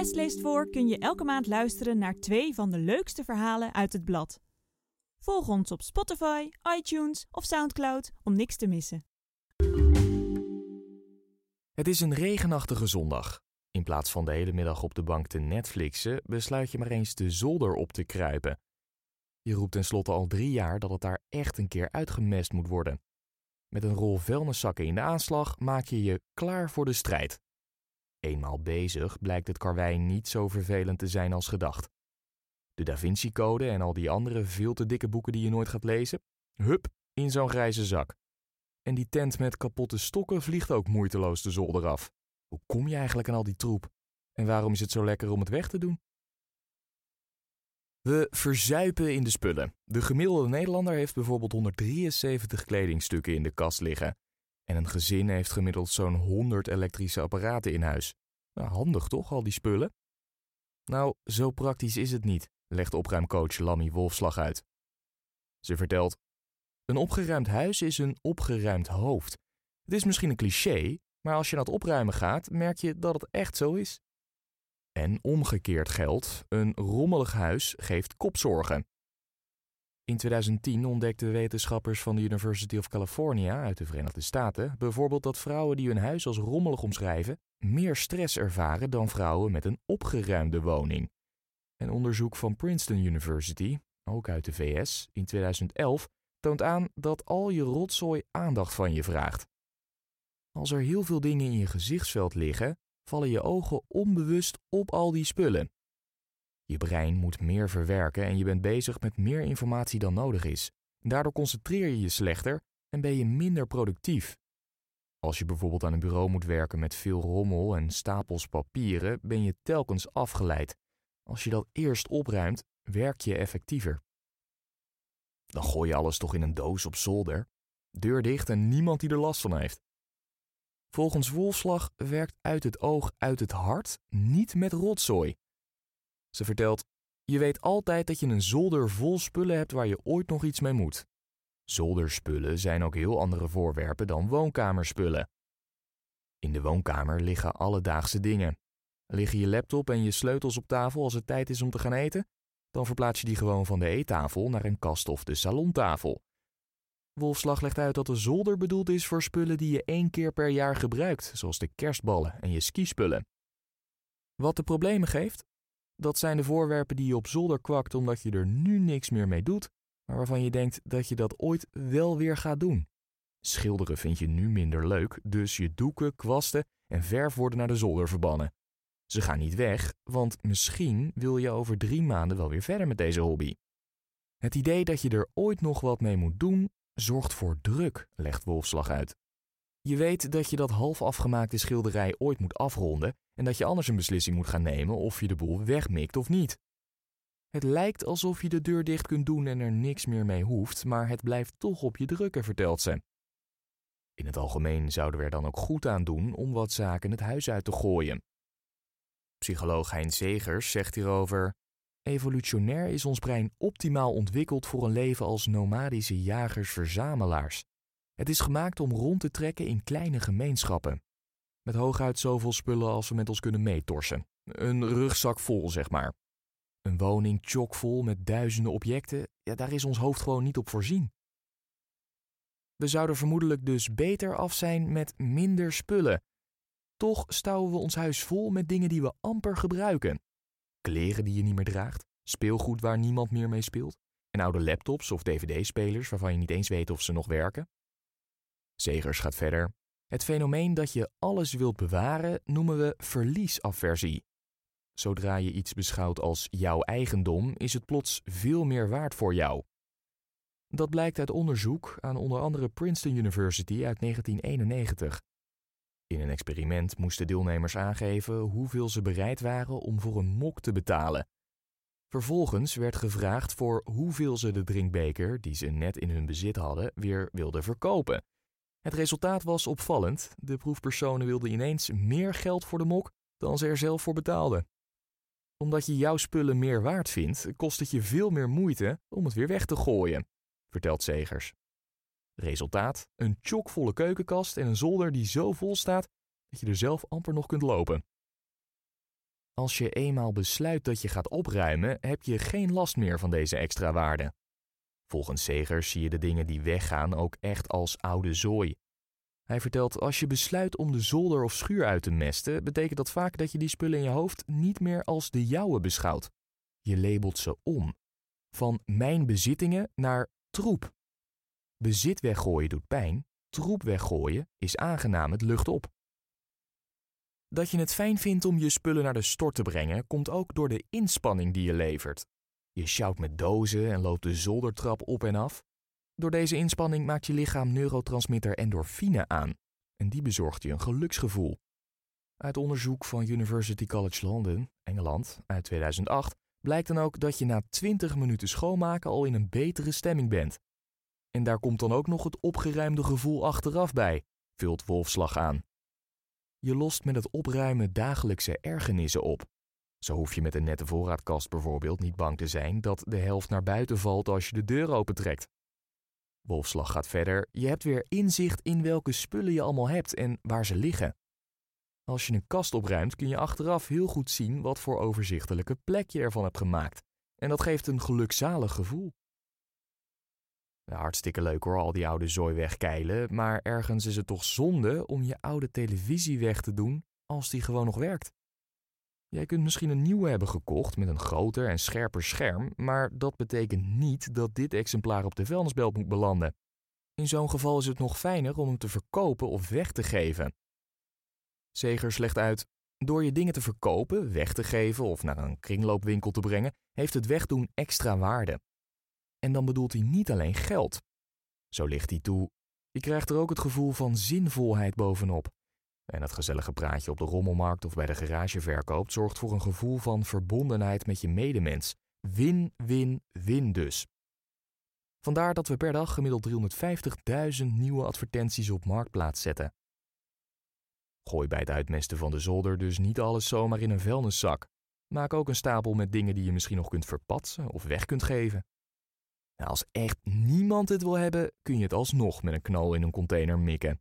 West leest voor kun je elke maand luisteren naar twee van de leukste verhalen uit het blad. Volg ons op Spotify, iTunes of Soundcloud om niks te missen. Het is een regenachtige zondag. In plaats van de hele middag op de bank te Netflixen, besluit je maar eens de zolder op te kruipen. Je roept tenslotte al drie jaar dat het daar echt een keer uitgemest moet worden. Met een rol vuilniszakken in de aanslag maak je je klaar voor de strijd. Eenmaal bezig blijkt het karwei niet zo vervelend te zijn als gedacht. De Da Vinci Code en al die andere veel te dikke boeken die je nooit gaat lezen, hup, in zo'n grijze zak. En die tent met kapotte stokken vliegt ook moeiteloos de zolder af. Hoe kom je eigenlijk aan al die troep? En waarom is het zo lekker om het weg te doen? We verzuipen in de spullen. De gemiddelde Nederlander heeft bijvoorbeeld 173 kledingstukken in de kast liggen. En een gezin heeft gemiddeld zo'n 100 elektrische apparaten in huis. Nou, handig toch, al die spullen? Nou, zo praktisch is het niet, legt opruimcoach Lammy Wolfslag uit. Ze vertelt: Een opgeruimd huis is een opgeruimd hoofd. Het is misschien een cliché, maar als je naar het opruimen gaat, merk je dat het echt zo is. En omgekeerd geldt: een rommelig huis geeft kopzorgen. In 2010 ontdekten wetenschappers van de University of California uit de Verenigde Staten bijvoorbeeld dat vrouwen die hun huis als rommelig omschrijven meer stress ervaren dan vrouwen met een opgeruimde woning. En onderzoek van Princeton University, ook uit de VS, in 2011 toont aan dat al je rotzooi aandacht van je vraagt. Als er heel veel dingen in je gezichtsveld liggen, vallen je ogen onbewust op al die spullen. Je brein moet meer verwerken en je bent bezig met meer informatie dan nodig is. Daardoor concentreer je je slechter en ben je minder productief. Als je bijvoorbeeld aan een bureau moet werken met veel rommel en stapels papieren, ben je telkens afgeleid. Als je dat eerst opruimt, werk je effectiever. Dan gooi je alles toch in een doos op zolder, deur dicht en niemand die er last van heeft. Volgens Wolfslag werkt uit het oog, uit het hart niet met rotzooi. Ze vertelt: Je weet altijd dat je een zolder vol spullen hebt waar je ooit nog iets mee moet. Zolderspullen zijn ook heel andere voorwerpen dan woonkamerspullen. In de woonkamer liggen alledaagse dingen. Liggen je laptop en je sleutels op tafel als het tijd is om te gaan eten? Dan verplaats je die gewoon van de eettafel naar een kast of de salontafel. Wolfslag legt uit dat de zolder bedoeld is voor spullen die je één keer per jaar gebruikt, zoals de kerstballen en je skispullen. Wat de problemen geeft? Dat zijn de voorwerpen die je op zolder kwakt omdat je er nu niks meer mee doet, maar waarvan je denkt dat je dat ooit wel weer gaat doen. Schilderen vind je nu minder leuk, dus je doeken, kwasten en verf worden naar de zolder verbannen. Ze gaan niet weg, want misschien wil je over drie maanden wel weer verder met deze hobby. Het idee dat je er ooit nog wat mee moet doen, zorgt voor druk, legt Wolfslag uit. Je weet dat je dat half afgemaakte schilderij ooit moet afronden en dat je anders een beslissing moet gaan nemen of je de boel wegmikt of niet. Het lijkt alsof je de deur dicht kunt doen en er niks meer mee hoeft, maar het blijft toch op je drukken, vertelt ze. In het algemeen zouden we er dan ook goed aan doen om wat zaken het huis uit te gooien. Psycholoog Hein Zegers zegt hierover: Evolutionair is ons brein optimaal ontwikkeld voor een leven als nomadische jagers-verzamelaars. Het is gemaakt om rond te trekken in kleine gemeenschappen. Met hooguit zoveel spullen als we met ons kunnen meetorsen. Een rugzak vol, zeg maar. Een woning chockvol met duizenden objecten, ja, daar is ons hoofd gewoon niet op voorzien. We zouden vermoedelijk dus beter af zijn met minder spullen. Toch stouwen we ons huis vol met dingen die we amper gebruiken. Kleren die je niet meer draagt, speelgoed waar niemand meer mee speelt, en oude laptops of dvd-spelers waarvan je niet eens weet of ze nog werken. Zegers gaat verder. Het fenomeen dat je alles wilt bewaren noemen we verliesaversie. Zodra je iets beschouwt als jouw eigendom, is het plots veel meer waard voor jou. Dat blijkt uit onderzoek aan onder andere Princeton University uit 1991. In een experiment moesten deelnemers aangeven hoeveel ze bereid waren om voor een mok te betalen. Vervolgens werd gevraagd voor hoeveel ze de drinkbeker die ze net in hun bezit hadden weer wilden verkopen. Het resultaat was opvallend. De proefpersonen wilden ineens meer geld voor de mok dan ze er zelf voor betaalden. Omdat je jouw spullen meer waard vindt, kost het je veel meer moeite om het weer weg te gooien, vertelt Zegers. Resultaat: een chockvolle keukenkast en een zolder die zo vol staat dat je er zelf amper nog kunt lopen. Als je eenmaal besluit dat je gaat opruimen, heb je geen last meer van deze extra waarde. Volgens Segers zie je de dingen die weggaan ook echt als oude zooi. Hij vertelt: als je besluit om de zolder of schuur uit te mesten, betekent dat vaak dat je die spullen in je hoofd niet meer als de jouwe beschouwt. Je labelt ze om. Van mijn bezittingen naar troep. Bezit weggooien doet pijn, troep weggooien is aangenaam, het lucht op. Dat je het fijn vindt om je spullen naar de stort te brengen, komt ook door de inspanning die je levert. Je sjouwt met dozen en loopt de zoldertrap op en af. Door deze inspanning maakt je lichaam neurotransmitter endorfine aan en die bezorgt je een geluksgevoel. Uit onderzoek van University College London, Engeland, uit 2008 blijkt dan ook dat je na 20 minuten schoonmaken al in een betere stemming bent. En daar komt dan ook nog het opgeruimde gevoel achteraf bij, vult Wolfslag aan. Je lost met het opruimen dagelijkse ergernissen op. Zo hoef je met een nette voorraadkast bijvoorbeeld niet bang te zijn dat de helft naar buiten valt als je de deur opentrekt. Wolfslag gaat verder, je hebt weer inzicht in welke spullen je allemaal hebt en waar ze liggen. Als je een kast opruimt kun je achteraf heel goed zien wat voor overzichtelijke plek je ervan hebt gemaakt. En dat geeft een gelukzalig gevoel. hartstikke leuk hoor, al die oude zooi wegkeilen, maar ergens is het toch zonde om je oude televisie weg te doen als die gewoon nog werkt. Jij kunt misschien een nieuwe hebben gekocht met een groter en scherper scherm, maar dat betekent niet dat dit exemplaar op de vuilnisbelt moet belanden. In zo'n geval is het nog fijner om hem te verkopen of weg te geven. Zegers legt uit: door je dingen te verkopen, weg te geven of naar een kringloopwinkel te brengen, heeft het wegdoen extra waarde. En dan bedoelt hij niet alleen geld. Zo ligt hij toe: je krijgt er ook het gevoel van zinvolheid bovenop. En het gezellige praatje op de rommelmarkt of bij de garageverkoop zorgt voor een gevoel van verbondenheid met je medemens. Win, win, win dus. Vandaar dat we per dag gemiddeld 350.000 nieuwe advertenties op marktplaats zetten. Gooi bij het uitmesten van de zolder dus niet alles zomaar in een vuilniszak. Maak ook een stapel met dingen die je misschien nog kunt verpatsen of weg kunt geven. Nou, als echt niemand het wil hebben, kun je het alsnog met een knal in een container mikken.